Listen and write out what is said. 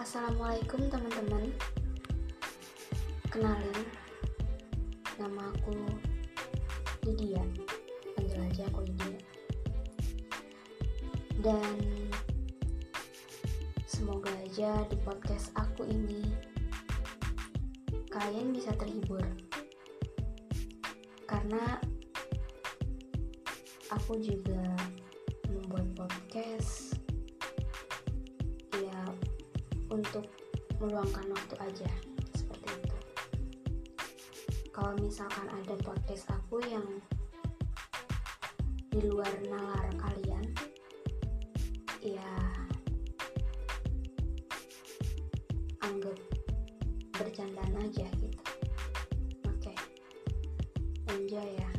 Assalamualaikum teman-teman. Kenalin Nama aku Lydia. Panggil aja aku Lydia. Dan Semoga aja di podcast aku ini Kalian bisa terhibur. Karena Aku juga membuat podcast meluangkan waktu aja seperti itu. Kalau misalkan ada podcast aku yang di luar nalar kalian ya anggap bercandaan aja gitu. Oke enjoy ya